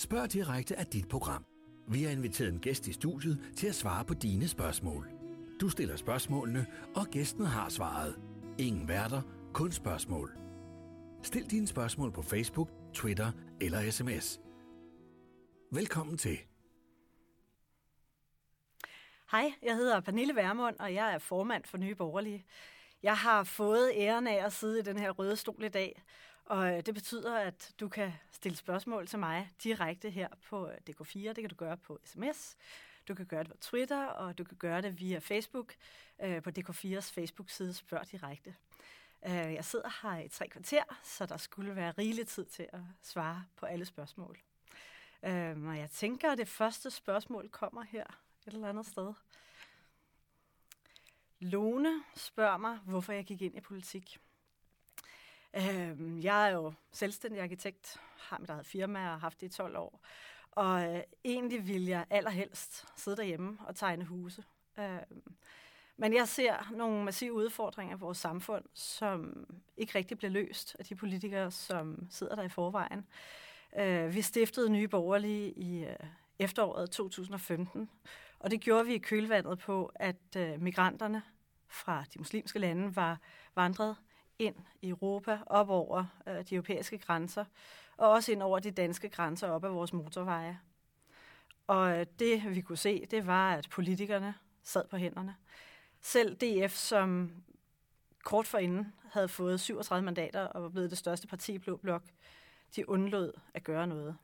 Spørg direkte af dit program. Vi har inviteret en gæst i studiet til at svare på dine spørgsmål. Du stiller spørgsmålene, og gæsten har svaret. Ingen værter, kun spørgsmål. Stil dine spørgsmål på Facebook, Twitter eller sms. Velkommen til. Hej, jeg hedder Pernille Vermund, og jeg er formand for Nye Borgerlige. Jeg har fået æren af at sidde i den her røde stol i dag, og øh, det betyder, at du kan stille spørgsmål til mig direkte her på øh, DK4. Det kan du gøre på sms, du kan gøre det på Twitter, og du kan gøre det via Facebook øh, på DK4's Facebook-side Spørg direkte. Øh, jeg sidder her i tre kvarter, så der skulle være rigelig tid til at svare på alle spørgsmål. Øh, og jeg tænker, at det første spørgsmål kommer her et eller andet sted. Lone spørger mig, hvorfor jeg gik ind i politik. Øh, jeg er jo selvstændig arkitekt, har mit eget firma og har haft det i 12 år. Og øh, egentlig vil jeg allerhelst sidde derhjemme og tegne huse. Øh, men jeg ser nogle massive udfordringer i vores samfund, som ikke rigtig bliver løst af de politikere, som sidder der i forvejen. Øh, vi stiftede Nye Borgerlige i øh, efteråret 2015, og det gjorde vi i kølvandet på, at øh, migranterne fra de muslimske lande var vandret ind i Europa, op over øh, de europæiske grænser, og også ind over de danske grænser, op ad vores motorveje. Og øh, det, vi kunne se, det var, at politikerne sad på hænderne. Selv DF, som kort forinden havde fået 37 mandater og var blevet det største parti i Blå Blok, de undlod at gøre noget.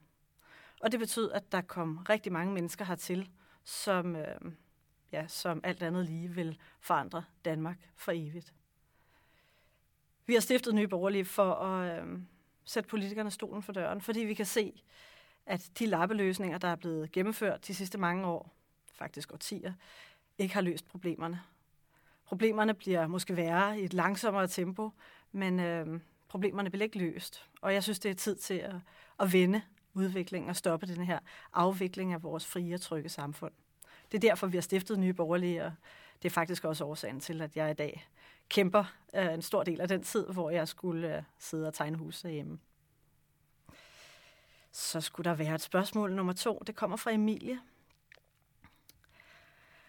Og det betød, at der kom rigtig mange mennesker hertil, som, øh, ja, som alt andet lige vil forandre Danmark for evigt. Vi har stiftet Nye Borgerlige for at øh, sætte politikerne stolen for døren, fordi vi kan se, at de lappeløsninger, der er blevet gennemført de sidste mange år, faktisk årtier, ikke har løst problemerne. Problemerne bliver måske værre i et langsommere tempo, men øh, problemerne bliver ikke løst. Og jeg synes, det er tid til at, at vende udviklingen og stoppe den her afvikling af vores frie og trygge samfund. Det er derfor, vi har stiftet Nye Borgerlige, og det er faktisk også årsagen til, at jeg i dag kæmper øh, en stor del af den tid, hvor jeg skulle øh, sidde og tegne huse hjemme. Så skulle der være et spørgsmål nummer to. Det kommer fra Emilie.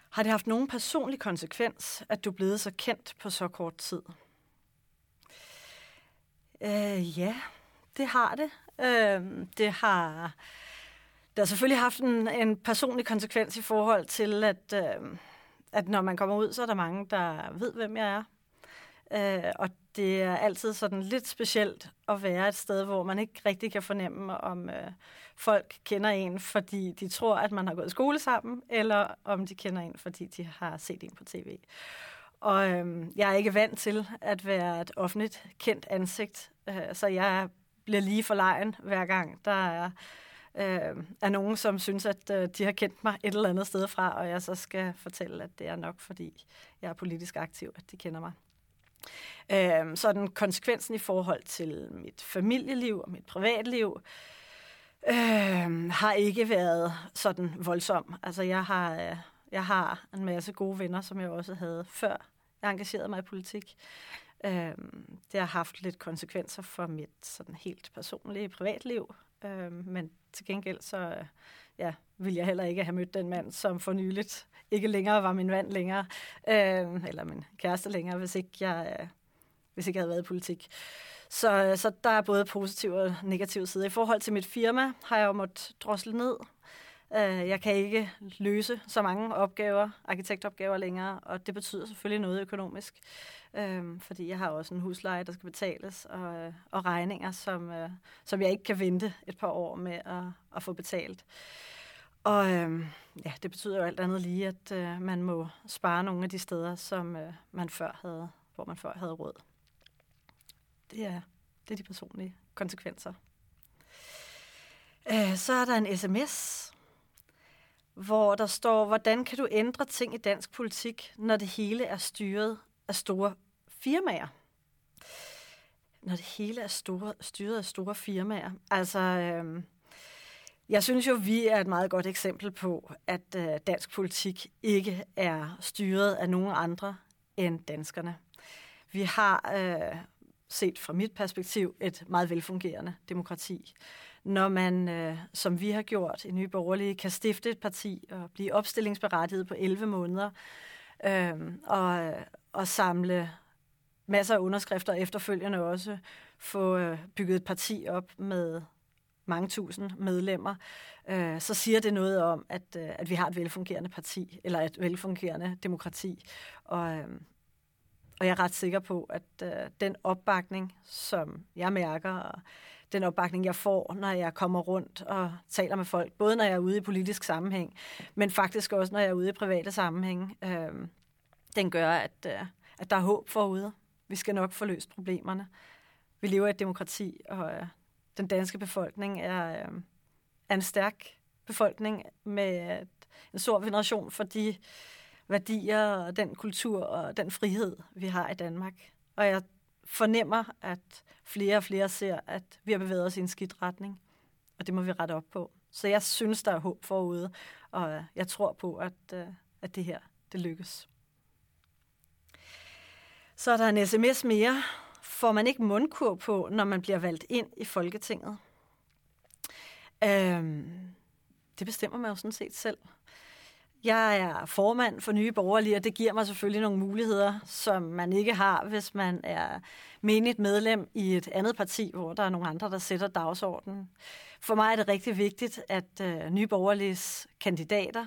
Har det haft nogen personlig konsekvens, at du er blevet så kendt på så kort tid? Øh, ja, det har det. Øh, det har det har selvfølgelig haft en, en personlig konsekvens i forhold til, at, øh, at når man kommer ud, så er der mange, der ved, hvem jeg er. Øh, og det er altid sådan lidt specielt at være et sted, hvor man ikke rigtig kan fornemme, om øh, folk kender en, fordi de tror, at man har gået i skole sammen, eller om de kender en, fordi de har set en på tv. Og øh, jeg er ikke vant til at være et offentligt kendt ansigt, øh, så jeg bliver lige for lejen hver gang, der er øh, er nogen, som synes, at øh, de har kendt mig et eller andet sted fra, og jeg så skal fortælle, at det er nok, fordi jeg er politisk aktiv, at de kender mig. Øh, så den konsekvensen i forhold til mit familieliv og mit privatliv øh, har ikke været sådan voldsom. Altså jeg har, øh, jeg har en masse gode venner, som jeg også havde før jeg engagerede mig i politik. Øh, det har haft lidt konsekvenser for mit sådan helt personlige privatliv, øh, men til gengæld så øh, ja, vil jeg heller ikke have mødt den mand, som for nyligt ikke længere var min mand længere, øh, eller min kæreste længere, hvis ikke jeg, øh, hvis ikke jeg havde været i politik. Så, øh, så der er både positive og negative sider. I forhold til mit firma har jeg jo måttet drosle ned. Øh, jeg kan ikke løse så mange opgaver, arkitektopgaver længere, og det betyder selvfølgelig noget økonomisk, øh, fordi jeg har også en husleje, der skal betales, og, øh, og regninger, som, øh, som jeg ikke kan vente et par år med at, at få betalt. Og øh, ja, det betyder jo alt andet lige, at øh, man må spare nogle af de steder, som øh, man før havde, hvor man før havde råd. Det er, det er de personlige konsekvenser. Øh, så er der en sms, hvor der står, hvordan kan du ændre ting i dansk politik, når det hele er styret af store firmaer? Når det hele er store, styret af store firmaer. Altså, øh, jeg synes jo, vi er et meget godt eksempel på, at øh, dansk politik ikke er styret af nogen andre end danskerne. Vi har øh, set fra mit perspektiv et meget velfungerende demokrati når man, øh, som vi har gjort i Nye Borgerlige, kan stifte et parti og blive opstillingsberettiget på 11 måneder, øh, og, og samle masser af underskrifter efterfølgende også få øh, bygget et parti op med mange tusind medlemmer, øh, så siger det noget om, at, øh, at vi har et velfungerende parti, eller et velfungerende demokrati. Og, øh, og jeg er ret sikker på, at øh, den opbakning, som jeg mærker, og den opbakning, jeg får, når jeg kommer rundt og taler med folk, både når jeg er ude i politisk sammenhæng, men faktisk også, når jeg er ude i private sammenhæng, øh, den gør, at, øh, at der er håb forude. Vi skal nok få løst problemerne. Vi lever i et demokrati, og øh, den danske befolkning er, øh, er en stærk befolkning med øh, en stor veneration for de værdier og den kultur og den frihed, vi har i Danmark. Og jeg fornemmer, at flere og flere ser, at vi har bevæget os i en skidt retning, og det må vi rette op på. Så jeg synes, der er håb forude, og jeg tror på, at, øh, at det her, det lykkes. Så er der en sms mere. Får man ikke mundkur på, når man bliver valgt ind i Folketinget? Øhm, det bestemmer man jo sådan set selv. Jeg er formand for Nye Borgerlige, og det giver mig selvfølgelig nogle muligheder, som man ikke har, hvis man er menigt medlem i et andet parti, hvor der er nogle andre, der sætter dagsordenen. For mig er det rigtig vigtigt, at øh, Nye Borgerliges kandidater,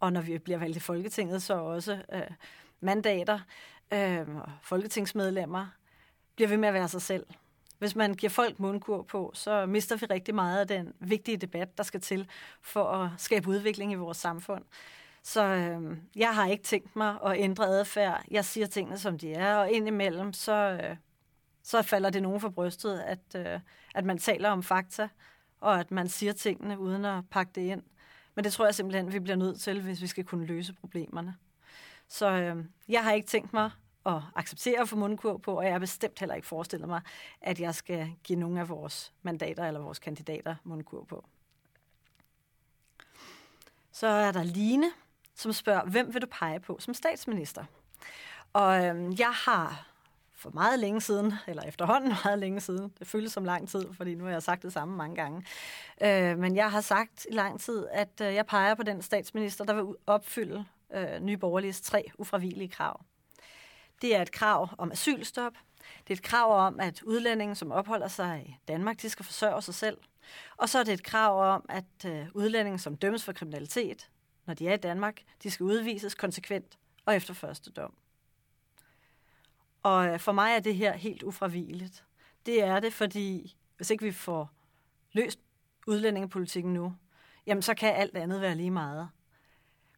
og når vi bliver valgt i Folketinget, så også øh, mandater, øh, folketingsmedlemmer, bliver ved med at være sig selv. Hvis man giver folk mundkur på, så mister vi rigtig meget af den vigtige debat, der skal til for at skabe udvikling i vores samfund. Så øh, jeg har ikke tænkt mig at ændre adfærd. Jeg siger tingene, som de er, og indimellem, så, øh, så falder det nogen for brystet, at, øh, at man taler om fakta, og at man siger tingene uden at pakke det ind. Men det tror jeg simpelthen, vi bliver nødt til, hvis vi skal kunne løse problemerne. Så øh, jeg har ikke tænkt mig at acceptere at få mundkur på, og jeg har bestemt heller ikke forestillet mig, at jeg skal give nogle af vores mandater eller vores kandidater mundkur på. Så er der Line, som spørger, hvem vil du pege på som statsminister? Og øhm, jeg har for meget længe siden, eller efterhånden meget længe siden, det føles som lang tid, fordi nu har jeg sagt det samme mange gange, øh, men jeg har sagt i lang tid, at øh, jeg peger på den statsminister, der vil opfylde øh, Nye Borgerliges tre ufravigelige krav. Det er et krav om asylstop. Det er et krav om, at udlændinge, som opholder sig i Danmark, de skal forsørge sig selv. Og så er det et krav om, at øh, udlændinge, som dømmes for kriminalitet, når de er i Danmark, de skal udvises konsekvent og efter første dom. Og øh, for mig er det her helt ufravigeligt. Det er det, fordi hvis ikke vi får løst udlændingepolitikken nu, jamen så kan alt andet være lige meget.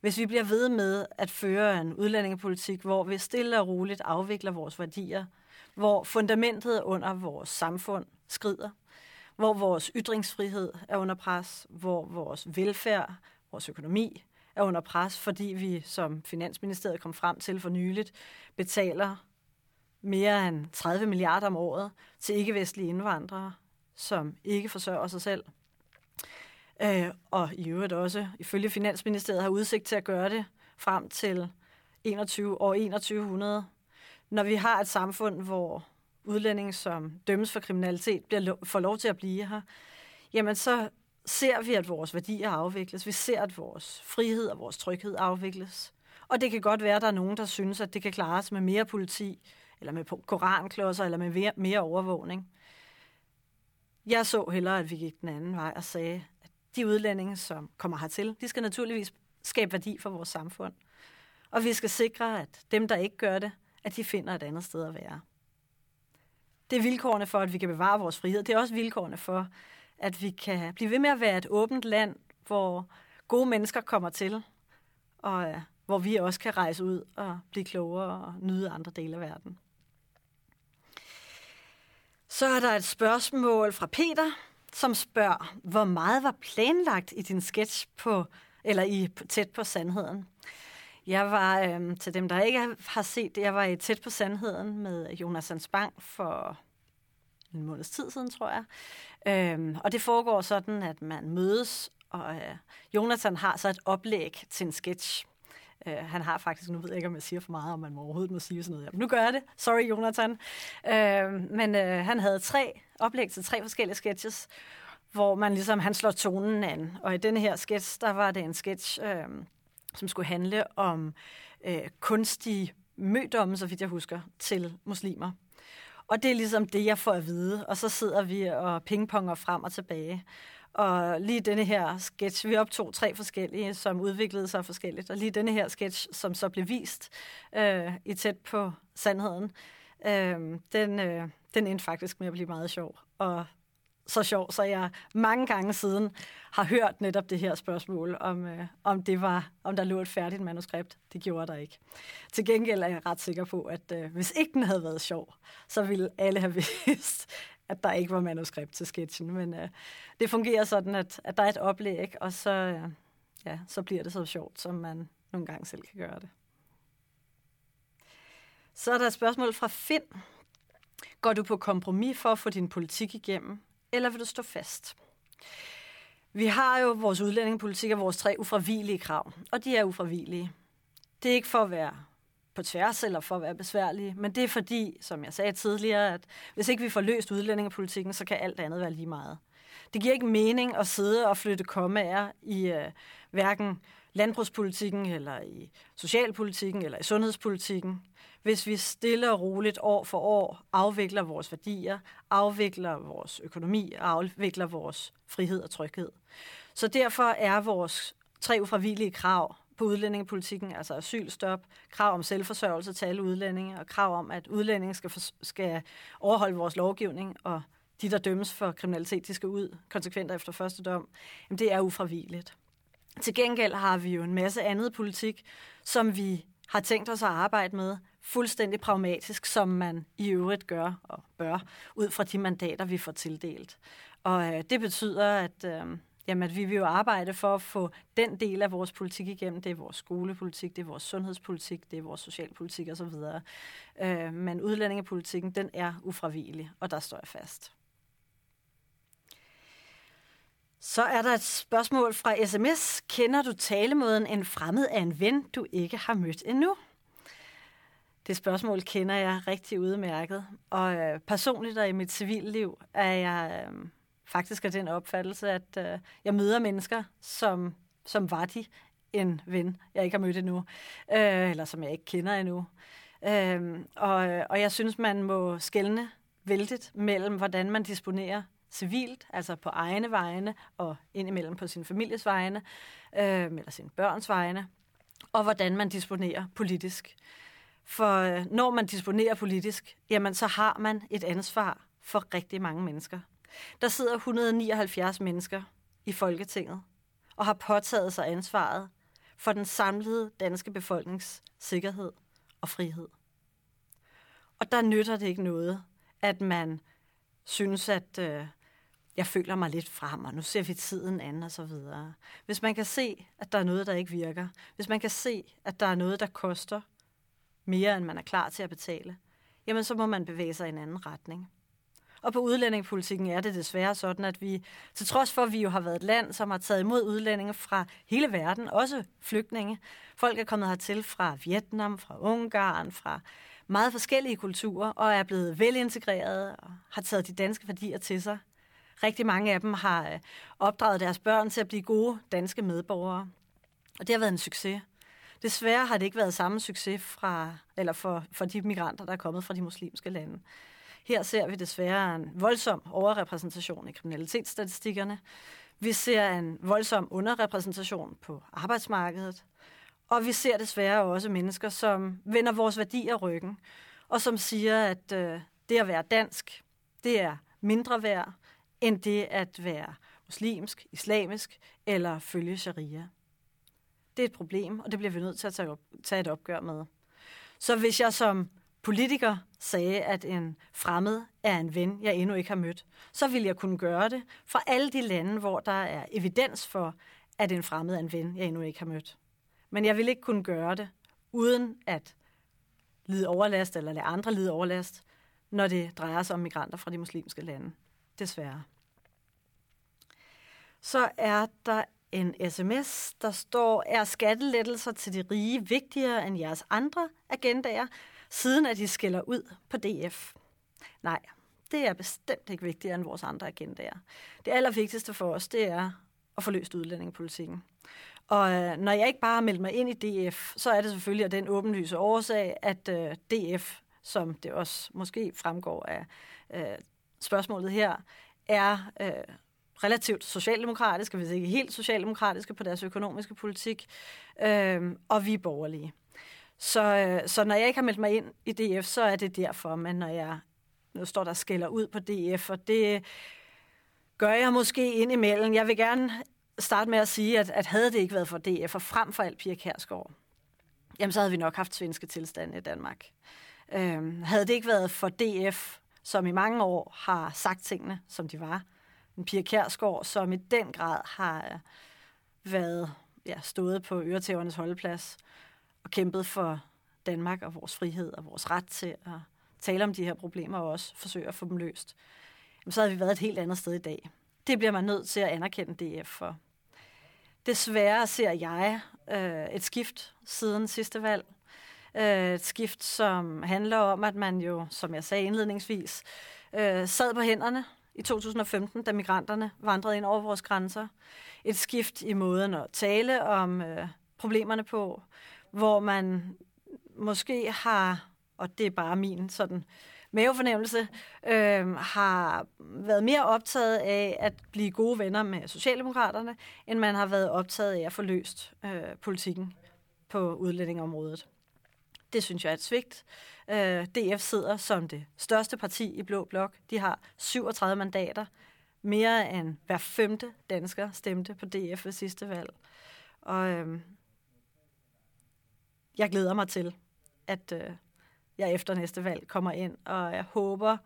Hvis vi bliver ved med at føre en udlændingepolitik, hvor vi stille og roligt afvikler vores værdier, hvor fundamentet under vores samfund skrider, hvor vores ytringsfrihed er under pres, hvor vores velfærd, vores økonomi er under pres, fordi vi, som Finansministeriet kom frem til for nyligt, betaler mere end 30 milliarder om året til ikke-vestlige indvandrere, som ikke forsørger sig selv, øh, og i øvrigt også, ifølge Finansministeriet, har udsigt til at gøre det frem til 21, år 2100. Når vi har et samfund, hvor udlændinge, som dømmes for kriminalitet, bliver lo- får lov til at blive her, jamen så ser vi, at vores værdier afvikles. Vi ser, at vores frihed og vores tryghed afvikles. Og det kan godt være, at der er nogen, der synes, at det kan klares med mere politi, eller med koranklodser, eller med mere, overvågning. Jeg så hellere, at vi gik den anden vej og sagde, at de udlændinge, som kommer hertil, de skal naturligvis skabe værdi for vores samfund. Og vi skal sikre, at dem, der ikke gør det, at de finder et andet sted at være. Det er vilkårene for, at vi kan bevare vores frihed. Det er også vilkårene for, at vi kan blive ved med at være et åbent land, hvor gode mennesker kommer til, og øh, hvor vi også kan rejse ud og blive klogere og nyde andre dele af verden. Så er der et spørgsmål fra Peter, som spørger, hvor meget var planlagt i din sketch på, eller i Tæt på Sandheden? Jeg var, øh, til dem, der ikke har set det, jeg var i Tæt på Sandheden med Jonas Bang for en måneds tid siden, tror jeg. Øhm, og det foregår sådan, at man mødes, og øh, Jonathan har så et oplæg til en sketch. Øh, han har faktisk, nu ved jeg ikke, om jeg siger for meget, om man må overhovedet må sige sådan noget. Men nu gør jeg det. Sorry, Jonathan. Øh, men øh, han havde tre oplæg til tre forskellige sketches, hvor man ligesom, han slår tonen an. Og i denne her sketch, der var det en sketch, øh, som skulle handle om øh, kunstige mødomme, så vidt jeg husker, til muslimer. Og det er ligesom det, jeg får at vide. Og så sidder vi og pingponger frem og tilbage. Og lige denne her sketch, vi optog tre forskellige, som udviklede sig forskelligt. Og lige denne her sketch, som så blev vist øh, i tæt på sandheden, øh, den, øh, den endte faktisk med at blive meget sjov. Og så sjov, så jeg mange gange siden har hørt netop det her spørgsmål, om, øh, om, det var, om der lå et færdigt manuskript. Det gjorde der ikke. Til gengæld er jeg ret sikker på, at øh, hvis ikke den havde været sjov, så ville alle have vidst, at der ikke var manuskript til sketchen. Men øh, det fungerer sådan, at, at der er et oplæg, og så, øh, ja, så bliver det så sjovt, som man nogle gange selv kan gøre det. Så er der et spørgsmål fra Finn. Går du på kompromis for at få din politik igennem, eller vil du stå fast? Vi har jo vores udlændingepolitik og vores tre ufravigelige krav, og de er ufravigelige. Det er ikke for at være på tværs eller for at være besværlige, men det er fordi, som jeg sagde tidligere, at hvis ikke vi får løst udlændingepolitikken, så kan alt andet være lige meget. Det giver ikke mening at sidde og flytte kommaer i øh, hverken landbrugspolitikken, eller i socialpolitikken, eller i sundhedspolitikken, hvis vi stille og roligt år for år afvikler vores værdier, afvikler vores økonomi og afvikler vores frihed og tryghed. Så derfor er vores tre ufravigelige krav på udlændingepolitikken, altså asylstop, krav om selvforsørgelse til alle udlændinge, og krav om, at udlændinge skal, for, skal overholde vores lovgivning, og de, der dømmes for kriminalitet, de skal ud konsekvent efter første dom, jamen det er ufravigeligt. Til gengæld har vi jo en masse andet politik, som vi har tænkt os at arbejde med fuldstændig pragmatisk, som man i øvrigt gør og bør, ud fra de mandater, vi får tildelt. Og øh, det betyder, at, øh, jamen, at vi vil jo arbejde for at få den del af vores politik igennem. Det er vores skolepolitik, det er vores sundhedspolitik, det er vores socialpolitik osv. Øh, men udlændingepolitikken, den er ufravigelig, og der står jeg fast. Så er der et spørgsmål fra sms. Kender du talemåden en fremmed af en ven, du ikke har mødt endnu? Det spørgsmål kender jeg rigtig udmærket. Og øh, personligt og i mit civilliv er jeg øh, faktisk af den opfattelse, at øh, jeg møder mennesker, som, som var de en ven, jeg ikke har mødt endnu, øh, eller som jeg ikke kender endnu. Øh, og, øh, og jeg synes, man må skælne vældigt mellem, hvordan man disponerer civilt, altså på egne vegne, og indimellem på sin families vegne, øh, eller sin børns vegne, og hvordan man disponerer politisk. For øh, når man disponerer politisk, jamen så har man et ansvar for rigtig mange mennesker. Der sidder 179 mennesker i Folketinget og har påtaget sig ansvaret for den samlede danske befolknings sikkerhed og frihed. Og der nytter det ikke noget, at man synes, at øh, jeg føler mig lidt frem, og nu ser vi tiden an og så videre. Hvis man kan se, at der er noget, der ikke virker, hvis man kan se, at der er noget, der koster mere, end man er klar til at betale, jamen så må man bevæge sig i en anden retning. Og på udlændingepolitikken er det desværre sådan, at vi, til trods for, at vi jo har været et land, som har taget imod udlændinge fra hele verden, også flygtninge. Folk er kommet hertil fra Vietnam, fra Ungarn, fra meget forskellige kulturer, og er blevet velintegreret og har taget de danske værdier til sig. Rigtig mange af dem har øh, opdraget deres børn til at blive gode danske medborgere. Og det har været en succes. Desværre har det ikke været samme succes fra, eller for, for de migranter, der er kommet fra de muslimske lande. Her ser vi desværre en voldsom overrepræsentation i kriminalitetsstatistikkerne. Vi ser en voldsom underrepræsentation på arbejdsmarkedet. Og vi ser desværre også mennesker, som vender vores værdier ryggen, og som siger, at øh, det at være dansk, det er mindre værd end det at være muslimsk, islamisk eller følge sharia. Det er et problem, og det bliver vi nødt til at tage, op, tage et opgør med. Så hvis jeg som politiker sagde, at en fremmed er en ven, jeg endnu ikke har mødt, så vil jeg kunne gøre det for alle de lande, hvor der er evidens for, at en fremmed er en ven, jeg endnu ikke har mødt. Men jeg vil ikke kunne gøre det, uden at lide overlast eller lade andre lide overlast, når det drejer sig om migranter fra de muslimske lande. Desværre. Så er der en sms, der står, er skattelettelser til de rige vigtigere end jeres andre agendaer, siden at de skiller ud på DF? Nej, Det er bestemt ikke vigtigere end vores andre agendaer. Det allervigtigste for os, det er at få løst udlændingepolitikken. Og øh, når jeg ikke bare har meldt mig ind i DF, så er det selvfølgelig af den åbenlyse årsag, at øh, DF, som det også måske fremgår af øh, spørgsmålet her, er øh, relativt socialdemokratiske, hvis ikke helt socialdemokratiske på deres økonomiske politik, øh, og vi er borgerlige. Så, øh, så når jeg ikke har meldt mig ind i DF, så er det derfor, men når jeg nu står der skælder ud på DF, og det gør jeg måske indimellem. Jeg vil gerne starte med at sige, at, at havde det ikke været for DF, og frem for alt Pia Kærsgaard, jamen så havde vi nok haft svenske tilstande i Danmark. Øhm, havde det ikke været for DF, som i mange år har sagt tingene, som de var, en Pia Kærsgaard, som i den grad har øh, været ja, stået på øretævernes holdeplads og kæmpet for Danmark og vores frihed og vores ret til at tale om de her problemer og også forsøge at få dem løst, jamen, så havde vi været et helt andet sted i dag. Det bliver man nødt til at anerkende DF for. Desværre ser jeg øh, et skift siden sidste valg. Øh, et skift, som handler om, at man jo, som jeg sagde indledningsvis, øh, sad på hænderne i 2015, da migranterne vandrede ind over vores grænser. Et skift i måden at tale om øh, problemerne på, hvor man måske har, og det er bare min sådan mavefornemmelse, øh, har været mere optaget af at blive gode venner med Socialdemokraterne, end man har været optaget af at få løst øh, politikken på udlændingområdet. Det synes jeg er et svigt. Øh, DF sidder som det største parti i Blå Blok. De har 37 mandater. Mere end hver femte dansker stemte på DF ved sidste valg. Og øh, jeg glæder mig til, at øh, jeg efter næste valg kommer ind, og jeg håber,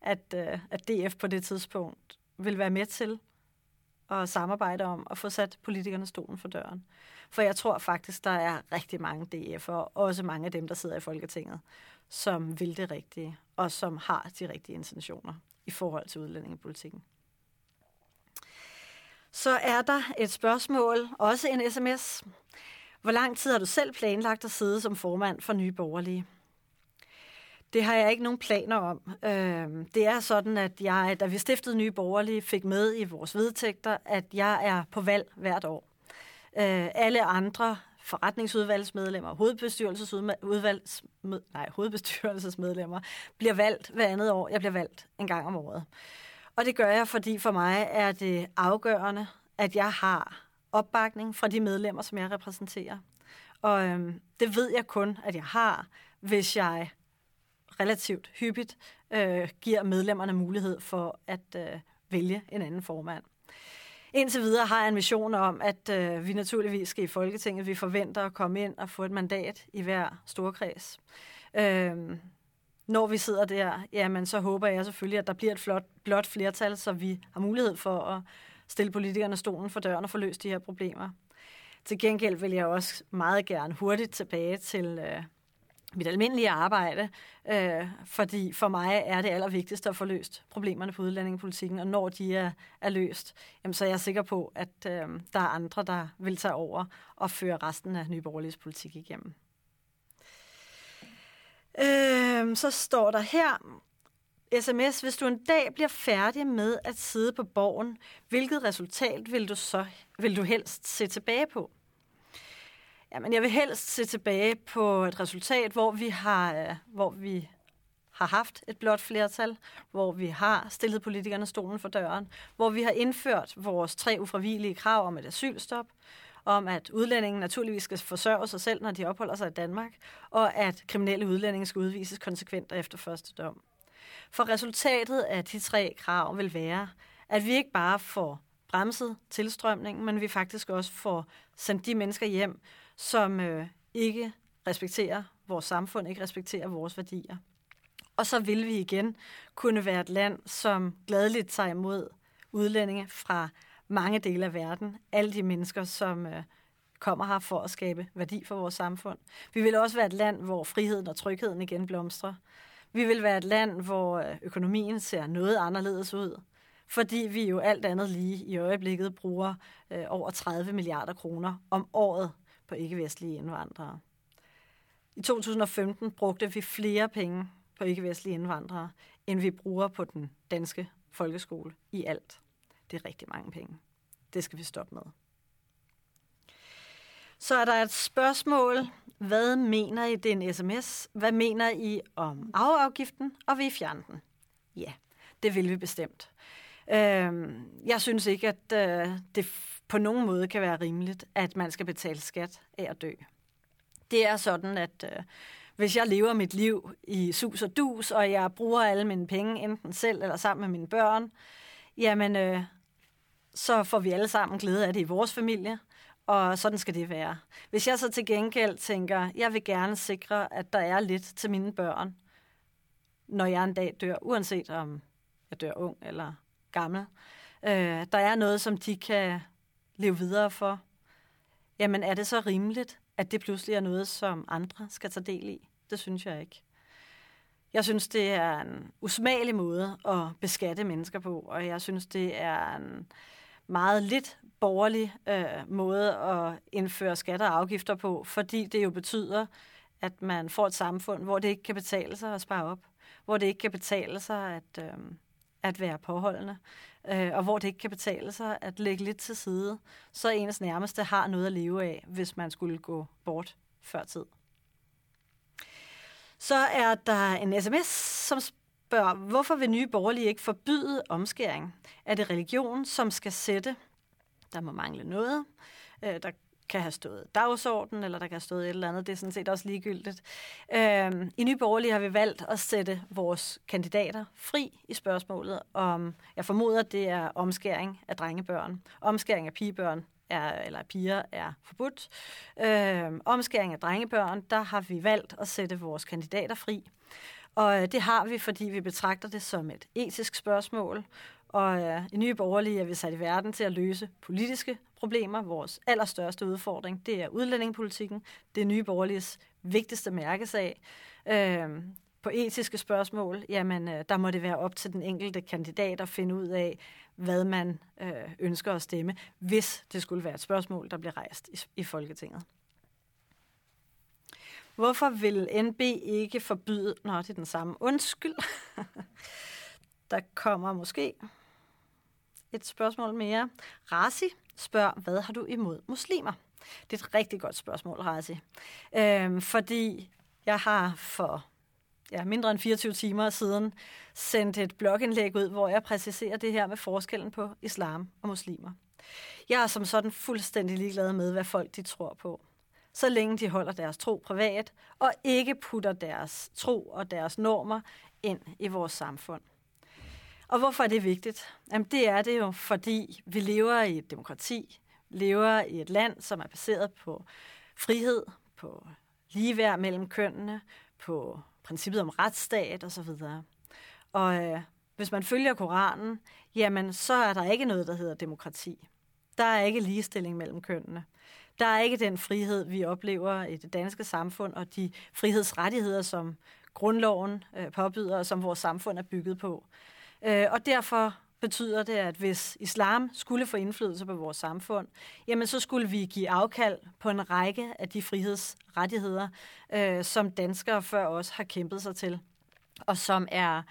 at, øh, at DF på det tidspunkt vil være med til at samarbejde om at få sat politikerne stolen for døren. For jeg tror faktisk, der er rigtig mange DF'er, også mange af dem, der sidder i Folketinget, som vil det rigtige, og som har de rigtige intentioner i forhold til udlændingepolitikken. Så er der et spørgsmål, også en sms. Hvor lang tid har du selv planlagt at sidde som formand for Nye Borgerlige? Det har jeg ikke nogen planer om. Øh, det er sådan, at jeg, da vi stiftede Nye Borgerlige, fik med i vores vedtægter, at jeg er på valg hvert år. Øh, alle andre forretningsudvalgsmedlemmer, hovedbestyrelsesudvalgsmed, nej, hovedbestyrelsesmedlemmer bliver valgt hver andet år. Jeg bliver valgt en gang om året. Og det gør jeg, fordi for mig er det afgørende, at jeg har opbakning fra de medlemmer, som jeg repræsenterer. Og øhm, det ved jeg kun, at jeg har, hvis jeg relativt hyppigt øh, giver medlemmerne mulighed for at øh, vælge en anden formand. Indtil videre har jeg en mission om, at øh, vi naturligvis skal i Folketinget. Vi forventer at komme ind og få et mandat i hver storkreds. Øh, når vi sidder der, jamen, så håber jeg selvfølgelig, at der bliver et flot, blot flertal, så vi har mulighed for at stille politikerne stolen for døren og få løst de her problemer. Til gengæld vil jeg også meget gerne hurtigt tilbage til øh, mit almindelige arbejde, øh, fordi for mig er det allervigtigste at få løst problemerne på udlændingepolitikken, og når de er, er løst, jamen, så er jeg sikker på, at øh, der er andre, der vil tage over og føre resten af Nye politik igennem. Øh, så står der her, sms, hvis du en dag bliver færdig med at sidde på borgen, hvilket resultat vil du så vil du helst se tilbage på? Jamen, jeg vil helst se tilbage på et resultat, hvor vi har, øh, hvor vi har haft et blot flertal, hvor vi har stillet politikerne stolen for døren, hvor vi har indført vores tre ufravigelige krav om et asylstop, om at udlændingen naturligvis skal forsørge sig selv, når de opholder sig i Danmark, og at kriminelle udlændinge skal udvises konsekvent efter første dom. For resultatet af de tre krav vil være, at vi ikke bare får bremset tilstrømningen, men vi faktisk også får sendt de mennesker hjem, som øh, ikke respekterer vores samfund, ikke respekterer vores værdier. Og så vil vi igen kunne være et land, som gladeligt tager imod udlændinge fra mange dele af verden. Alle de mennesker, som øh, kommer her for at skabe værdi for vores samfund. Vi vil også være et land, hvor friheden og trygheden igen blomstrer. Vi vil være et land, hvor øh, økonomien ser noget anderledes ud, fordi vi jo alt andet lige i øjeblikket bruger øh, over 30 milliarder kroner om året på ikke-vestlige indvandrere. I 2015 brugte vi flere penge på ikke-vestlige indvandrere, end vi bruger på den danske folkeskole i alt. Det er rigtig mange penge. Det skal vi stoppe med. Så er der et spørgsmål. Hvad mener I, det er en sms? Hvad mener I om afgiften, og vil I fjerne den? Ja, det vil vi bestemt. Øh, jeg synes ikke, at øh, det på nogen måde kan være rimeligt, at man skal betale skat af at dø. Det er sådan, at øh, hvis jeg lever mit liv i sus og dus, og jeg bruger alle mine penge, enten selv eller sammen med mine børn, jamen, øh, så får vi alle sammen glæde af det i vores familie, og sådan skal det være. Hvis jeg så til gengæld tænker, jeg vil gerne sikre, at der er lidt til mine børn, når jeg en dag dør, uanset om jeg dør ung eller gammel, øh, der er noget, som de kan leve videre for, jamen er det så rimeligt, at det pludselig er noget, som andre skal tage del i? Det synes jeg ikke. Jeg synes, det er en usmagelig måde at beskatte mennesker på, og jeg synes, det er en meget lidt borgerlig øh, måde at indføre skatter og afgifter på, fordi det jo betyder, at man får et samfund, hvor det ikke kan betale sig at spare op, hvor det ikke kan betale sig at, øh, at være påholdende, øh, og hvor det ikke kan betale sig at lægge lidt til side, så ens nærmeste har noget at leve af, hvis man skulle gå bort før tid. Så er der en sms, som spørger, hvorfor vil nye borgerlige ikke forbyde omskæring? Er det religion, som skal sætte? Der må mangle noget. Øh, der kan have stået dagsorden, eller der kan have stået et eller andet. Det er sådan set også ligegyldigt. Øhm, I Nye Borgerlige har vi valgt at sætte vores kandidater fri i spørgsmålet om, jeg formoder, det er omskæring af drengebørn. Omskæring af pigebørn er, eller piger er forbudt. Øhm, omskæring af drengebørn, der har vi valgt at sætte vores kandidater fri. Og øh, det har vi, fordi vi betragter det som et etisk spørgsmål, og øh, i Nye Borgerlige er vi sat i verden til at løse politiske problemer. Vores allerstørste udfordring, det er udlændingepolitikken. Det er Nye Borgerliges vigtigste mærkesag. Øh, på etiske spørgsmål, jamen øh, der må det være op til den enkelte kandidat at finde ud af, hvad man øh, ønsker at stemme, hvis det skulle være et spørgsmål, der bliver rejst i, i Folketinget. Hvorfor vil NB ikke forbyde... Nå, det er den samme. Undskyld. der kommer måske et spørgsmål mere. Rasi spørger, hvad har du imod muslimer? Det er et rigtig godt spørgsmål, Rasi. Øhm, fordi jeg har for ja, mindre end 24 timer siden sendt et blogindlæg ud, hvor jeg præciserer det her med forskellen på islam og muslimer. Jeg er som sådan fuldstændig ligeglad med, hvad folk de tror på. Så længe de holder deres tro privat, og ikke putter deres tro og deres normer ind i vores samfund. Og hvorfor er det vigtigt? Jamen det er det jo, fordi vi lever i et demokrati, lever i et land, som er baseret på frihed, på ligeværd mellem kønnene, på princippet om retsstat osv. Og øh, hvis man følger Koranen, jamen så er der ikke noget, der hedder demokrati. Der er ikke ligestilling mellem kønnene. Der er ikke den frihed, vi oplever i det danske samfund, og de frihedsrettigheder, som grundloven øh, påbyder, og som vores samfund er bygget på. Øh, og derfor betyder det, at hvis islam skulle få indflydelse på vores samfund, jamen så skulle vi give afkald på en række af de frihedsrettigheder, øh, som danskere før os har kæmpet sig til, og som er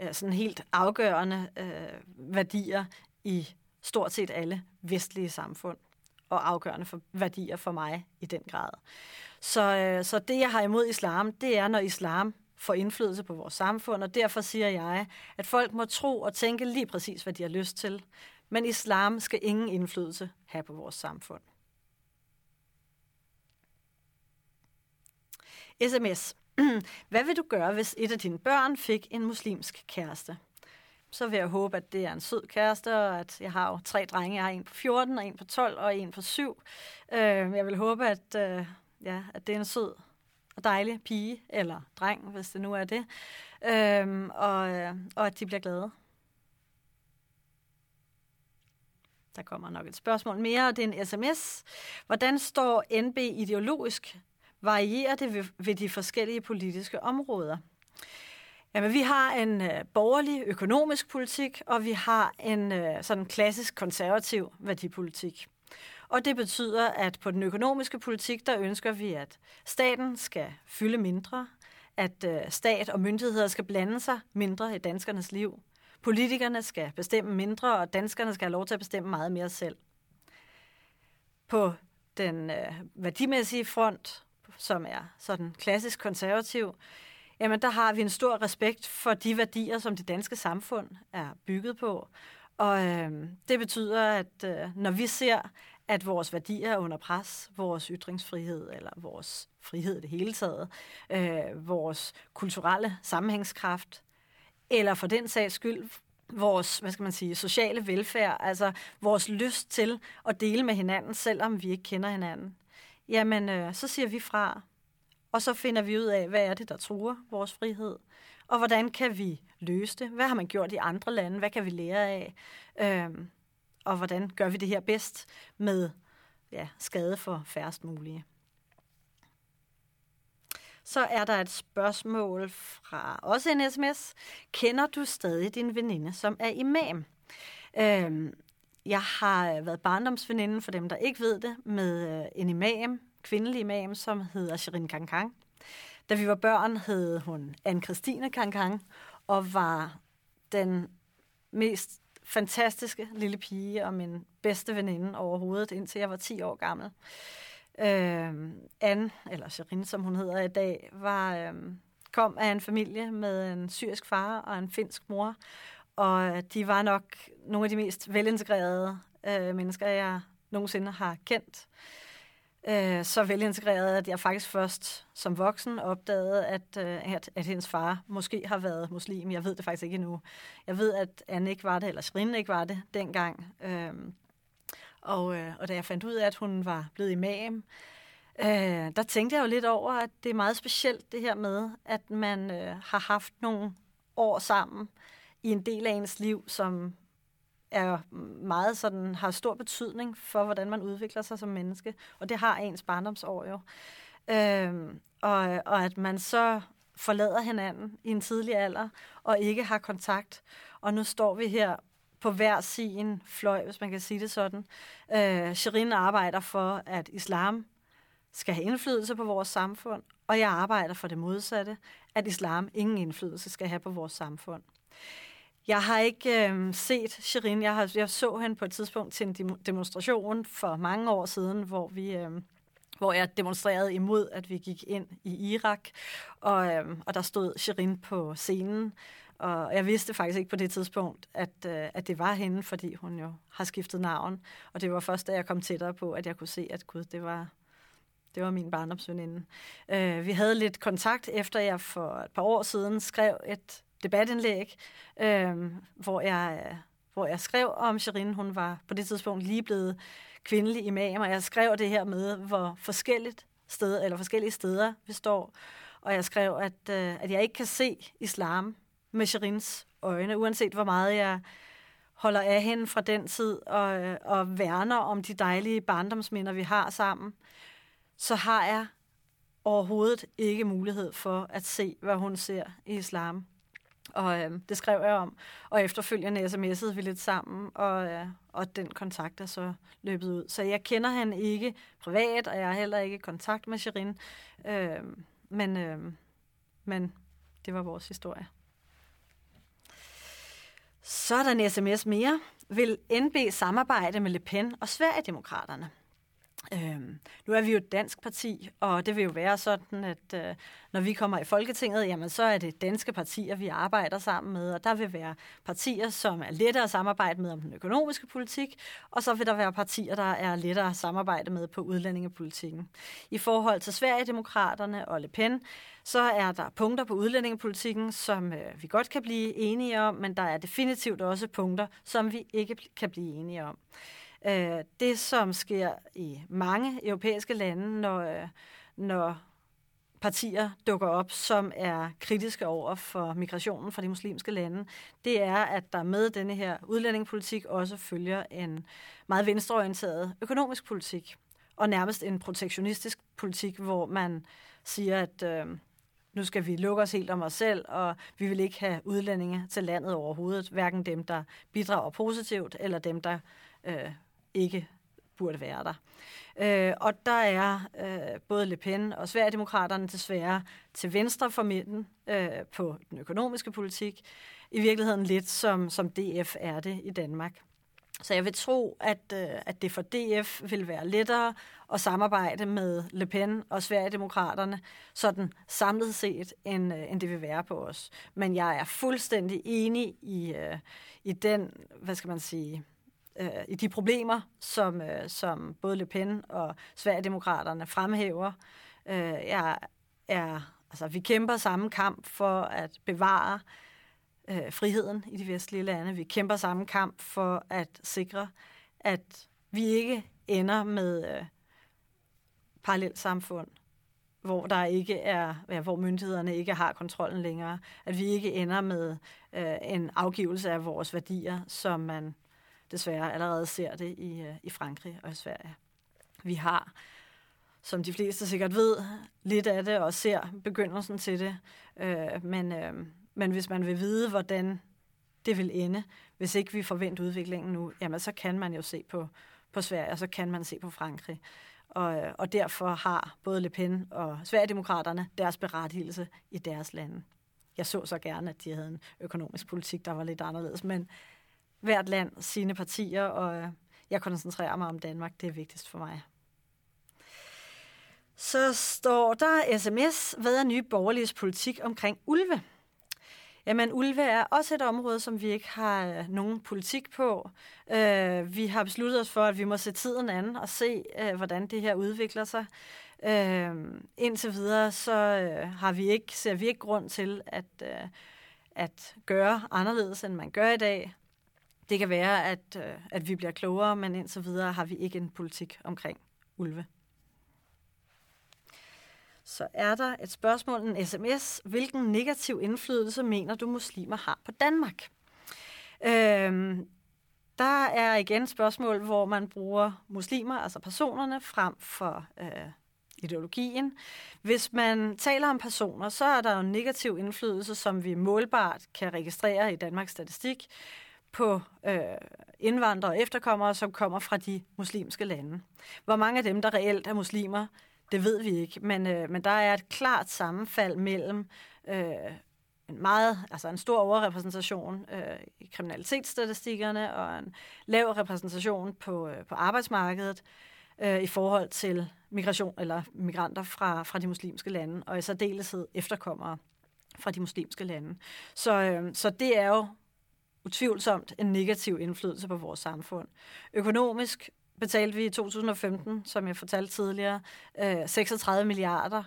øh, sådan helt afgørende øh, værdier i stort set alle vestlige samfund og afgørende for værdier for mig i den grad. Så, øh, så det, jeg har imod islam, det er, når islam får indflydelse på vores samfund, og derfor siger jeg, at folk må tro og tænke lige præcis, hvad de har lyst til. Men islam skal ingen indflydelse have på vores samfund. SMS. Hvad vil du gøre, hvis et af dine børn fik en muslimsk kæreste? Så vil jeg håbe, at det er en sød kæreste, og at jeg har jo tre drenge. Jeg har en på 14, og en på 12, og en på 7. Jeg vil håbe, at, øh, ja, at det er en sød og dejlig pige, eller dreng, hvis det nu er det, øhm, og, øh, og at de bliver glade. Der kommer nok et spørgsmål mere, og det er en sms. Hvordan står NB ideologisk? Varierer det ved, ved de forskellige politiske områder? Jamen, vi har en øh, borgerlig økonomisk politik, og vi har en øh, sådan klassisk konservativ værdipolitik. Og det betyder, at på den økonomiske politik, der ønsker vi, at staten skal fylde mindre, at øh, stat og myndigheder skal blande sig mindre i danskernes liv. Politikerne skal bestemme mindre, og danskerne skal have lov til at bestemme meget mere selv. På den øh, værdimæssige front, som er sådan klassisk konservativ, jamen der har vi en stor respekt for de værdier, som det danske samfund er bygget på. Og øh, det betyder, at øh, når vi ser, at vores værdier er under pres, vores ytringsfrihed eller vores frihed i det hele taget, øh, vores kulturelle sammenhængskraft, eller for den sags skyld vores, hvad skal man sige, sociale velfærd, altså vores lyst til at dele med hinanden, selvom vi ikke kender hinanden, jamen øh, så siger vi fra, og så finder vi ud af, hvad er det, der truer vores frihed, og hvordan kan vi løse det? Hvad har man gjort i andre lande? Hvad kan vi lære af? Øh, og hvordan gør vi det her bedst med ja, skade for færrest mulige? Så er der et spørgsmål fra også en sms. Kender du stadig din veninde, som er imam? Øhm, jeg har været barndomsveninde, for dem, der ikke ved det, med øh, en imam, kvindelig imam, som hedder Shirin Kankang. Da vi var børn, hed hun Anne-Christine Kankang, og var den mest fantastiske lille pige og min bedste veninde overhovedet, indtil jeg var 10 år gammel. Øh, Anne, eller Sherin, som hun hedder i dag, var, øh, kom af en familie med en syrisk far og en finsk mor, og de var nok nogle af de mest velintegrerede øh, mennesker, jeg nogensinde har kendt øh, øh, så velintegreret, at jeg faktisk først som voksen opdagede, at, øh, at, at hendes far måske har været muslim. Jeg ved det faktisk ikke endnu. Jeg ved, at Anne ikke var det, eller Shirin ikke var det dengang. Øh, og, øh, og da jeg fandt ud af, at hun var blevet imam, øh, der tænkte jeg jo lidt over, at det er meget specielt det her med, at man øh, har haft nogle år sammen i en del af ens liv, som er meget sådan, har stor betydning for, hvordan man udvikler sig som menneske. Og det har ens barndomsår jo. Øhm, og, og at man så forlader hinanden i en tidlig alder, og ikke har kontakt. Og nu står vi her på hver sin fløj, hvis man kan sige det sådan. Øh, Shirin arbejder for, at islam skal have indflydelse på vores samfund, og jeg arbejder for det modsatte, at islam ingen indflydelse skal have på vores samfund. Jeg har ikke øh, set Shirin. Jeg, har, jeg så hende på et tidspunkt til en demonstration for mange år siden, hvor vi... Øh, hvor jeg demonstrerede imod, at vi gik ind i Irak, og, øh, og der stod Shirin på scenen, og jeg vidste faktisk ikke på det tidspunkt, at, øh, at det var hende, fordi hun jo har skiftet navn, og det var først, da jeg kom tættere på, at jeg kunne se, at gud, det var, det var min barndomsveninde. Øh, vi havde lidt kontakt, efter jeg for et par år siden skrev et debatindlæg, øh, hvor, jeg, hvor jeg skrev om Shirin. Hun var på det tidspunkt lige blevet kvindelig imam, og jeg skrev det her med, hvor forskelligt sted, eller forskellige steder vi står. Og jeg skrev, at, øh, at jeg ikke kan se islam med Shirins øjne, uanset hvor meget jeg holder af hende fra den tid og, øh, og værner om de dejlige barndomsminder, vi har sammen, så har jeg overhovedet ikke mulighed for at se, hvad hun ser i islam. Og øh, det skrev jeg om, og efterfølgende sms'ede vi lidt sammen, og, øh, og den kontakt er så løbet ud. Så jeg kender han ikke privat, og jeg har heller ikke kontakt med Shirin, øh, men, øh, men det var vores historie. Så er der en sms mere. Vil NB samarbejde med Le Pen og Sverigedemokraterne? Øhm, nu er vi jo et dansk parti, og det vil jo være sådan, at øh, når vi kommer i Folketinget, jamen så er det danske partier, vi arbejder sammen med, og der vil være partier, som er lettere at samarbejde med om den økonomiske politik, og så vil der være partier, der er lettere at samarbejde med på udlændingepolitikken. I forhold til Sverigedemokraterne og Le Pen, så er der punkter på udlændingepolitikken, som øh, vi godt kan blive enige om, men der er definitivt også punkter, som vi ikke kan blive enige om. Øh, det, som sker i mange europæiske lande, når, øh, når partier dukker op, som er kritiske over for migrationen fra de muslimske lande, det er, at der med denne her udlændingepolitik også følger en meget venstreorienteret økonomisk politik, og nærmest en protektionistisk politik, hvor man siger, at øh, nu skal vi lukke os helt om os selv, og vi vil ikke have udlændinge til landet overhovedet, hverken dem, der bidrager positivt, eller dem, der øh, ikke burde være der. Øh, og der er øh, både Le Pen og Sverigedemokraterne desværre til venstre for midten øh, på den økonomiske politik. I virkeligheden lidt som, som DF er det i Danmark. Så jeg vil tro, at, øh, at det for DF vil være lettere at samarbejde med Le Pen og Sverigedemokraterne, sådan samlet set, end, øh, end det vil være på os. Men jeg er fuldstændig enig i, øh, i den, hvad skal man sige, øh, i de problemer, som, øh, som både Le Pen og Sverigedemokraterne fremhæver. Øh, jeg er, altså, vi kæmper samme kamp for at bevare øh, friheden i de vestlige lande. Vi kæmper samme kamp for at sikre, at vi ikke ender med øh, parallelt samfund, hvor der ikke er, ja, hvor myndighederne ikke har kontrollen længere. At vi ikke ender med øh, en afgivelse af vores værdier, som man desværre allerede ser det i, øh, i Frankrig og i Sverige. Vi har, som de fleste sikkert ved, lidt af det og ser begyndelsen til det. Øh, men, øh, men hvis man vil vide, hvordan det vil ende, hvis ikke vi forventer udviklingen nu, jamen så kan man jo se på, på Sverige, og så kan man se på Frankrig. Og, øh, og derfor har både Le Pen og Sverigedemokraterne deres berettigelse i deres lande. Jeg så så gerne, at de havde en økonomisk politik, der var lidt anderledes, men hvert land sine partier, og øh, jeg koncentrerer mig om Danmark. Det er vigtigst for mig. Så står der sms, hvad er nye borgerliges politik omkring ulve? Jamen, ulve er også et område, som vi ikke har øh, nogen politik på. Øh, vi har besluttet os for, at vi må se tiden an og se, øh, hvordan det her udvikler sig. Øh, indtil videre, så øh, har vi ikke, ser vi ikke grund til at, øh, at gøre anderledes, end man gør i dag. Det kan være, at, øh, at vi bliver klogere, men indtil videre har vi ikke en politik omkring ulve. Så er der et spørgsmål, en sms. Hvilken negativ indflydelse mener du, muslimer har på Danmark? Øhm, der er igen et spørgsmål, hvor man bruger muslimer, altså personerne, frem for øh, ideologien. Hvis man taler om personer, så er der jo en negativ indflydelse, som vi målbart kan registrere i Danmarks Statistik på øh, indvandrere og efterkommere, som kommer fra de muslimske lande. Hvor mange af dem, der reelt er muslimer, det ved vi ikke, men, øh, men der er et klart sammenfald mellem øh, en meget, altså en stor overrepræsentation øh, i kriminalitetsstatistikkerne og en lav repræsentation på, øh, på arbejdsmarkedet øh, i forhold til migration eller migranter fra, fra de muslimske lande, og i særdeleshed efterkommere fra de muslimske lande. Så, øh, så det er jo utvivlsomt en negativ indflydelse på vores samfund. Økonomisk betalte vi i 2015, som jeg fortalte tidligere, øh, 36 milliarder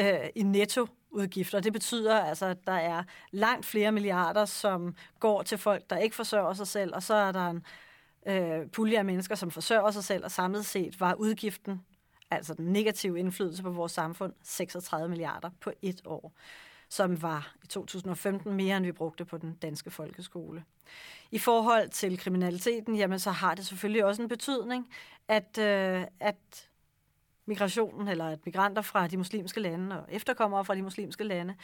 øh, i nettoudgifter. Det betyder altså, at der er langt flere milliarder, som går til folk, der ikke forsørger sig selv, og så er der en øh, pulje af mennesker, som forsørger sig selv, og samlet set var udgiften, altså den negative indflydelse på vores samfund, 36 milliarder på et år som var i 2015 mere, end vi brugte på den danske folkeskole. I forhold til kriminaliteten, jamen så har det selvfølgelig også en betydning, at, øh, at migrationen, eller at migranter fra de muslimske lande og efterkommere fra de muslimske lande,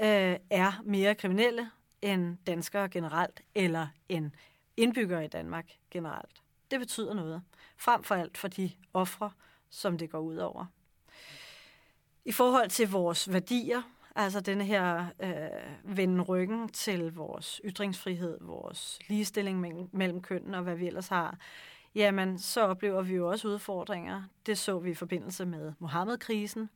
øh, er mere kriminelle end danskere generelt, eller end indbyggere i Danmark generelt. Det betyder noget. Frem for alt for de ofre, som det går ud over. I forhold til vores værdier, Altså den her øh, vende ryggen til vores ytringsfrihed, vores ligestilling mellem, mellem kønnen og hvad vi ellers har, jamen så oplever vi jo også udfordringer. Det så vi i forbindelse med Mohammed-krisen.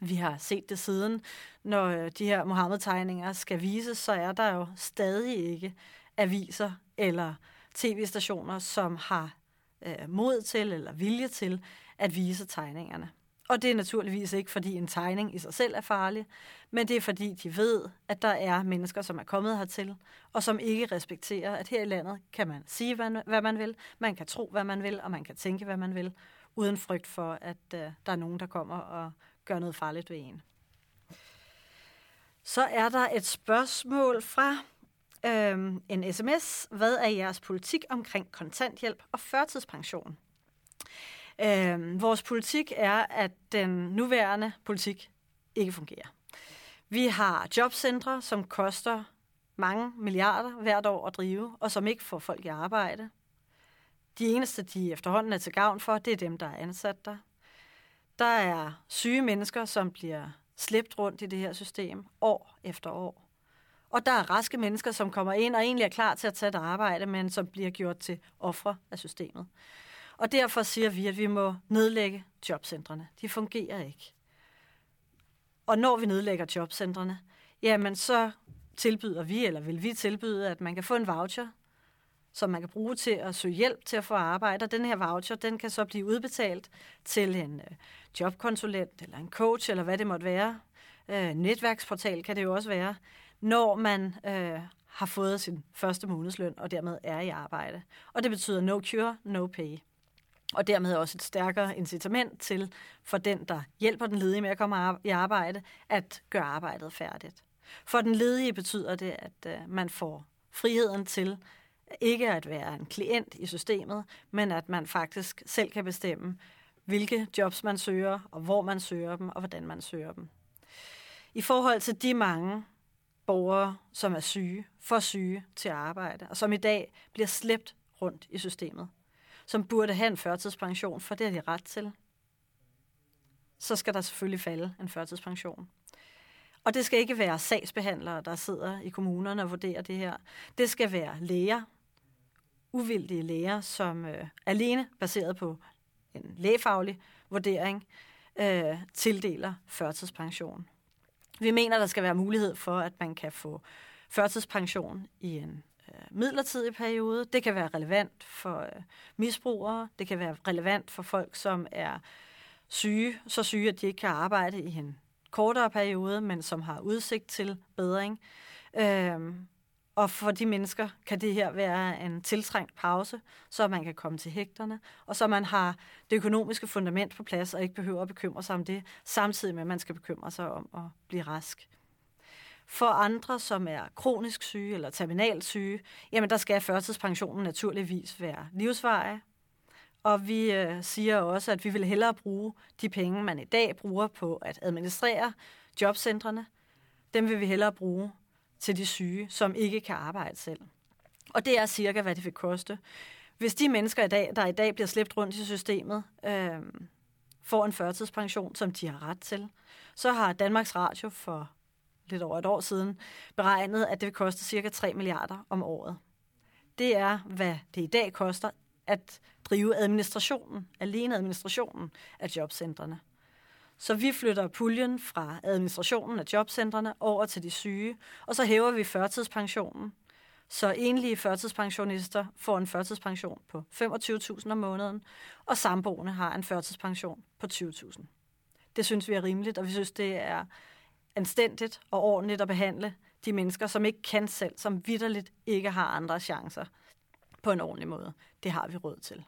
Vi har set det siden. Når øh, de her Mohammed-tegninger skal vises, så er der jo stadig ikke aviser eller tv-stationer, som har øh, mod til eller vilje til at vise tegningerne. Og det er naturligvis ikke, fordi en tegning i sig selv er farlig, men det er fordi, de ved, at der er mennesker, som er kommet hertil, og som ikke respekterer, at her i landet kan man sige, hvad man vil, man kan tro, hvad man vil, og man kan tænke, hvad man vil, uden frygt for, at øh, der er nogen, der kommer og gør noget farligt ved en. Så er der et spørgsmål fra øh, en sms. Hvad er jeres politik omkring kontanthjælp og førtidspension? Øh, vores politik er, at den nuværende politik ikke fungerer. Vi har jobcentre, som koster mange milliarder hvert år at drive, og som ikke får folk i arbejde. De eneste, de efterhånden er til gavn for, det er dem, der er ansat der. Der er syge mennesker, som bliver slæbt rundt i det her system år efter år. Og der er raske mennesker, som kommer ind og egentlig er klar til at tage et arbejde, men som bliver gjort til ofre af systemet. Og derfor siger vi, at vi må nedlægge jobcentrene. De fungerer ikke. Og når vi nedlægger jobcentrene, jamen så tilbyder vi, eller vil vi tilbyde, at man kan få en voucher, som man kan bruge til at søge hjælp til at få arbejde. Og den her voucher, den kan så blive udbetalt til en øh, jobkonsulent, eller en coach, eller hvad det måtte være. Øh, netværksportal kan det jo også være, når man øh, har fået sin første månedsløn, og dermed er i arbejde. Og det betyder no cure, no pay og dermed også et stærkere incitament til for den, der hjælper den ledige med at komme i arbejde, at gøre arbejdet færdigt. For den ledige betyder det, at øh, man får friheden til ikke at være en klient i systemet, men at man faktisk selv kan bestemme, hvilke jobs man søger, og hvor man søger dem, og hvordan man søger dem. I forhold til de mange borgere, som er syge, for syge til at arbejde, og som i dag bliver slæbt rundt i systemet, som burde have en førtidspension, for det har de ret til, så skal der selvfølgelig falde en førtidspension. Og det skal ikke være sagsbehandlere, der sidder i kommunerne og vurderer det her. Det skal være læger, uvildige læger, som øh, alene baseret på en lægefaglig vurdering øh, tildeler førtidspension. Vi mener, der skal være mulighed for, at man kan få førtidspension i en Øh, midlertidig periode. Det kan være relevant for øh, misbrugere. Det kan være relevant for folk, som er syge, så syge, at de ikke kan arbejde i en kortere periode, men som har udsigt til bedring. Øhm, og for de mennesker kan det her være en tiltrængt pause, så man kan komme til hægterne, og så man har det økonomiske fundament på plads, og ikke behøver at bekymre sig om det, samtidig med, at man skal bekymre sig om at blive rask. For andre, som er kronisk syge eller terminalt syge, jamen der skal førtidspensionen naturligvis være livsvarig. Og vi øh, siger også, at vi vil hellere bruge de penge, man i dag bruger på at administrere jobcentrene, dem vil vi hellere bruge til de syge, som ikke kan arbejde selv. Og det er cirka, hvad det vil koste. Hvis de mennesker, i dag, der i dag bliver slæbt rundt i systemet, øh, får en førtidspension, som de har ret til, så har Danmarks Radio for lidt over et år siden beregnet, at det vil koste cirka 3 milliarder om året. Det er, hvad det i dag koster at drive administrationen, alene administrationen af jobcentrene. Så vi flytter puljen fra administrationen af jobcentrene over til de syge, og så hæver vi førtidspensionen. Så enlige førtidspensionister får en førtidspension på 25.000 om måneden, og samboende har en førtidspension på 20.000. Det synes vi er rimeligt, og vi synes, det er anstændigt og ordentligt at behandle de mennesker, som ikke kan selv, som vidderligt ikke har andre chancer på en ordentlig måde. Det har vi råd til.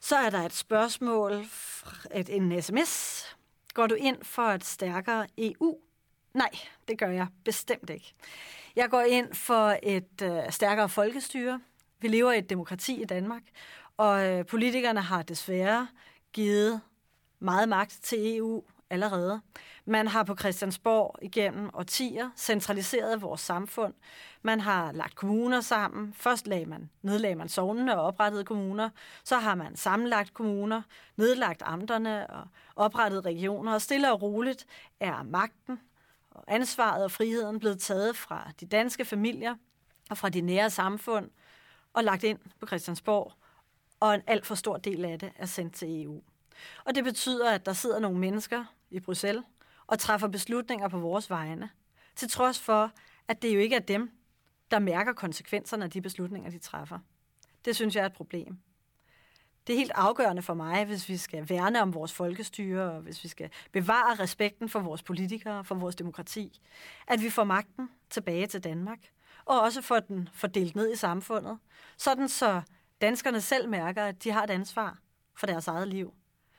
Så er der et spørgsmål, et, en sms. Går du ind for et stærkere EU? Nej, det gør jeg bestemt ikke. Jeg går ind for et øh, stærkere folkestyre. Vi lever i et demokrati i Danmark, og øh, politikerne har desværre givet meget magt til EU allerede. Man har på Christiansborg igennem årtier centraliseret vores samfund. Man har lagt kommuner sammen. Først lagde man, nedlagde man sovnene og oprettede kommuner. Så har man sammenlagt kommuner, nedlagt amterne og oprettet regioner. Og stille og roligt er magten og ansvaret og friheden blevet taget fra de danske familier og fra de nære samfund og lagt ind på Christiansborg. Og en alt for stor del af det er sendt til EU. Og det betyder, at der sidder nogle mennesker i Bruxelles og træffer beslutninger på vores vegne, til trods for, at det jo ikke er dem, der mærker konsekvenserne af de beslutninger, de træffer. Det synes jeg er et problem. Det er helt afgørende for mig, hvis vi skal værne om vores folkestyre, og hvis vi skal bevare respekten for vores politikere, for vores demokrati, at vi får magten tilbage til Danmark, og også får den fordelt ned i samfundet, sådan så danskerne selv mærker, at de har et ansvar for deres eget liv.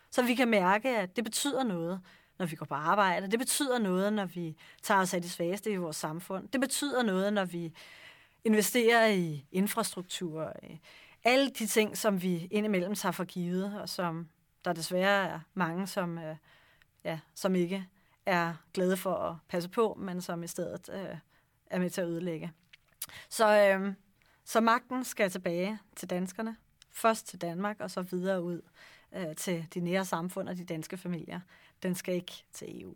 Så vi kan mærke, at det betyder noget, når vi går på arbejde. Det betyder noget, når vi tager os af de svageste i vores samfund. Det betyder noget, når vi investerer i infrastruktur. Alle de ting, som vi indimellem tager for givet, og som der desværre er mange, som, øh, ja, som ikke er glade for at passe på, men som i stedet øh, er med til at ødelægge. Så, øh, Så magten skal tilbage til danskerne, først til Danmark og så videre ud øh, til de nære samfund og de danske familier. Den skal ikke til EU.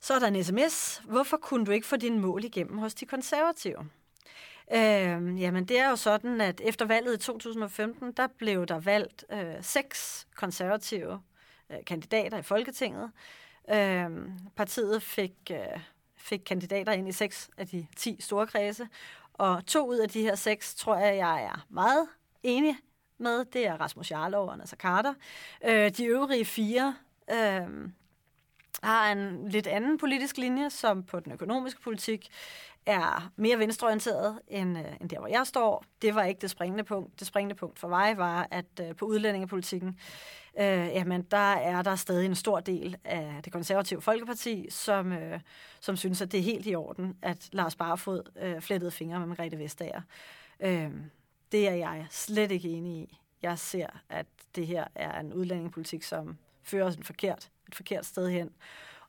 Så er der en sms. Hvorfor kunne du ikke få dine mål igennem hos de konservative? Øh, jamen, det er jo sådan, at efter valget i 2015, der blev der valgt øh, seks konservative øh, kandidater i Folketinget. Øh, partiet fik, øh, fik kandidater ind i seks af de ti store kredse, og to ud af de her seks, tror jeg, jeg er meget enig med. Det er Rasmus Jarlov og Nasser Carter. Øh, de øvrige fire øh, har en lidt anden politisk linje, som på den økonomiske politik er mere venstreorienteret end, øh, end der, hvor jeg står. Det var ikke det springende punkt. Det springende punkt for mig var, at øh, på udlændingepolitikken, øh, jamen, der er der stadig en stor del af det konservative Folkeparti, som, øh, som synes, at det er helt i orden, at Lars Barfod øh, flettede fingre med Margrethe Vestager. Øh, det er jeg slet ikke enig i. Jeg ser, at det her er en udlændingepolitik, som fører os en forkert, et forkert sted hen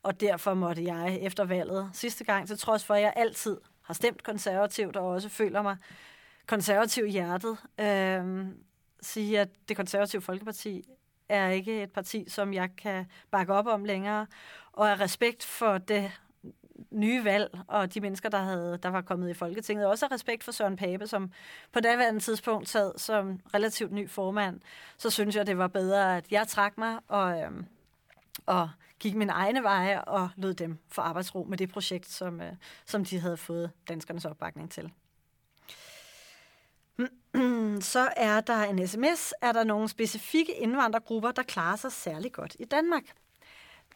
og derfor måtte jeg efter valget sidste gang, til trods for, at jeg altid har stemt konservativt, og også føler mig konservativ i hjertet, øh, sige, at det konservative Folkeparti er ikke et parti, som jeg kan bakke op om længere, og af respekt for det nye valg, og de mennesker, der, havde, der var kommet i Folketinget. Også af respekt for Søren Pape, som på daværende tidspunkt sad som relativt ny formand. Så synes jeg, det var bedre, at jeg trak mig og, øhm, og gik min egne veje og lod dem få arbejdsro med det projekt, som, øh, som de havde fået danskernes opbakning til. Så er der en sms. Er der nogle specifikke indvandrergrupper, der klarer sig særlig godt i Danmark?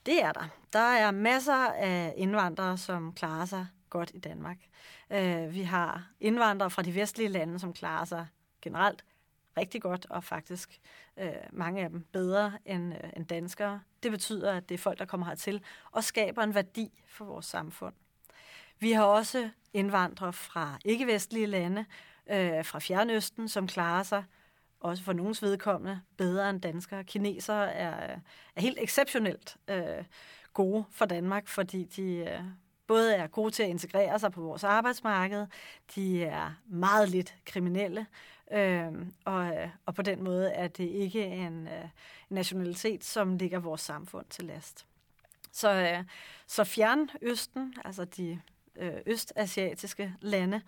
Det er der. Der er masser af indvandrere, som klarer sig godt i Danmark. Øh, vi har indvandrere fra de vestlige lande, som klarer sig generelt rigtig godt, og faktisk øh, mange af dem bedre end, øh, end danskere. Det betyder, at det er folk, der kommer hertil og skaber en værdi for vores samfund. Vi har også indvandrere fra ikke-vestlige lande, øh, fra Fjernøsten, som klarer sig også for nogens vedkommende bedre end danskere. Kinesere er, er helt exceptionelt øh, gode for Danmark, fordi de øh, både er gode til at integrere sig på vores arbejdsmarked, de er meget lidt kriminelle, øh, og, øh, og på den måde er det ikke en øh, nationalitet, som ligger vores samfund til last. Så, øh, så Fjernøsten, altså de øh, østasiatiske lande,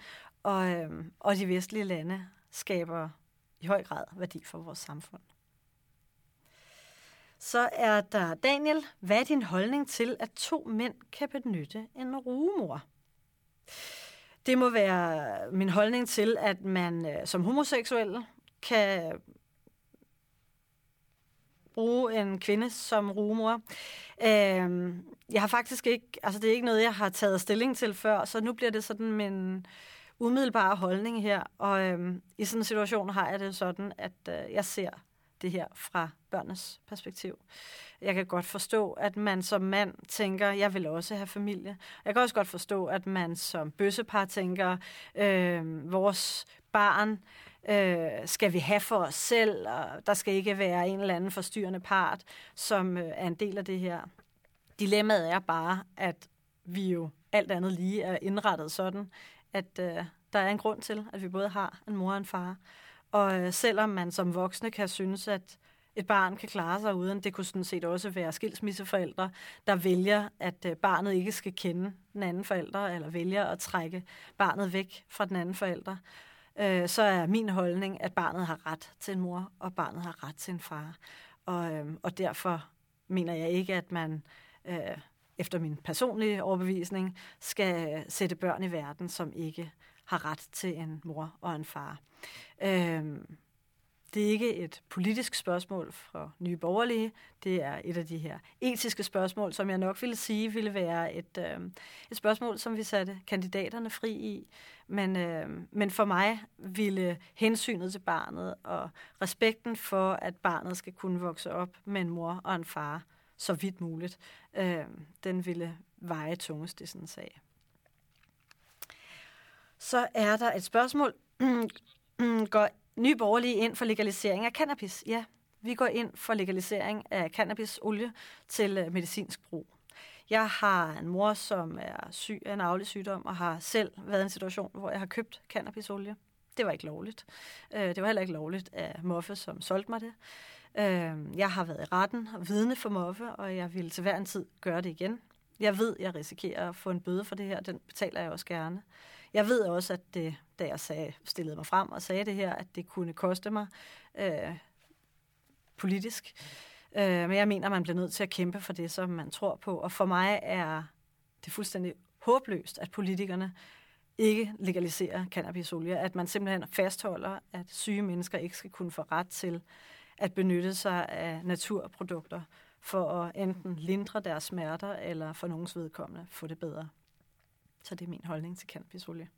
og, øh, og de vestlige lande skaber i høj grad værdi for vores samfund. Så er der Daniel. Hvad er din holdning til, at to mænd kan benytte en rugemor? Det må være min holdning til, at man øh, som homoseksuel kan bruge en kvinde som rumor. Øh, jeg har faktisk ikke, altså det er ikke noget, jeg har taget stilling til før, så nu bliver det sådan min umiddelbare holdning her. Og øhm, i sådan en situation har jeg det sådan, at øh, jeg ser det her fra børnenes perspektiv. Jeg kan godt forstå, at man som mand tænker, jeg vil også have familie. Jeg kan også godt forstå, at man som bøssepar tænker, øh, vores barn øh, skal vi have for os selv, og der skal ikke være en eller anden forstyrrende part, som øh, er en del af det her. Dilemmaet er bare, at vi jo alt andet lige er indrettet sådan, at øh, der er en grund til, at vi både har en mor og en far. Og øh, selvom man som voksne kan synes, at et barn kan klare sig uden, det kunne sådan set også være skilsmisseforældre, der vælger, at øh, barnet ikke skal kende den anden forælder, eller vælger at trække barnet væk fra den anden forælder, øh, så er min holdning, at barnet har ret til en mor, og barnet har ret til en far. Og, øh, og derfor mener jeg ikke, at man øh, efter min personlige overbevisning skal sætte børn i verden, som ikke har ret til en mor og en far. Øhm, det er ikke et politisk spørgsmål for nye borgerlige. Det er et af de her etiske spørgsmål, som jeg nok ville sige ville være et, øh, et spørgsmål, som vi satte kandidaterne fri i. Men, øh, men for mig ville hensynet til barnet og respekten for, at barnet skal kunne vokse op med en mor og en far så vidt muligt, øh, den ville veje tungest i sådan en sag. Så er der et spørgsmål. Går Nye Borgerlige ind for legalisering af cannabis? Ja, vi går ind for legalisering af cannabisolie til øh, medicinsk brug. Jeg har en mor, som er syg af en aflig sygdom, og har selv været i en situation, hvor jeg har købt cannabisolie. Det var ikke lovligt. Øh, det var heller ikke lovligt af Moffe, som solgte mig det. Øh, jeg har været i retten og vidne for Moffe, og jeg vil til hver en tid gøre det igen. Jeg ved, jeg risikerer at få en bøde for det her. Den betaler jeg også gerne. Jeg ved også, at det, da jeg sagde, stillede mig frem og sagde det her, at det kunne koste mig øh, politisk. Øh, men jeg mener, man bliver nødt til at kæmpe for det, som man tror på. Og for mig er det fuldstændig håbløst, at politikerne ikke legaliserer cannabisolie. At man simpelthen fastholder, at syge mennesker ikke skal kunne få ret til at benytte sig af naturprodukter for at enten lindre deres smerter, eller for nogens vedkommende få det bedre. Så det er min holdning til cannabisolie.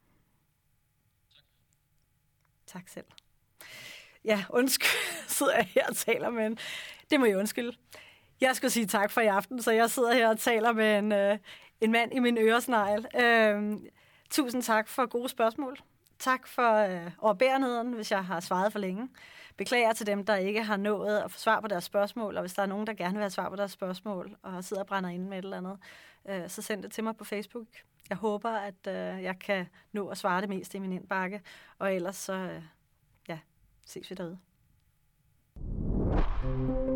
Tak selv. Ja, undskyld, sidder jeg her og taler med en... Det må jeg undskylde. Jeg skal sige tak for i aften, så jeg sidder her og taler med en, øh, en mand i min øresnegl. Øh, tusind tak for gode spørgsmål. Tak for øh, overbærenheden, hvis jeg har svaret for længe. Beklager til dem, der ikke har nået at få svar på deres spørgsmål, og hvis der er nogen, der gerne vil have svar på deres spørgsmål, og sidder og brænder ind med et eller andet, øh, så send det til mig på Facebook. Jeg håber, at øh, jeg kan nå at svare det meste i min indbakke, og ellers så, øh, ja, ses vi derude. thank you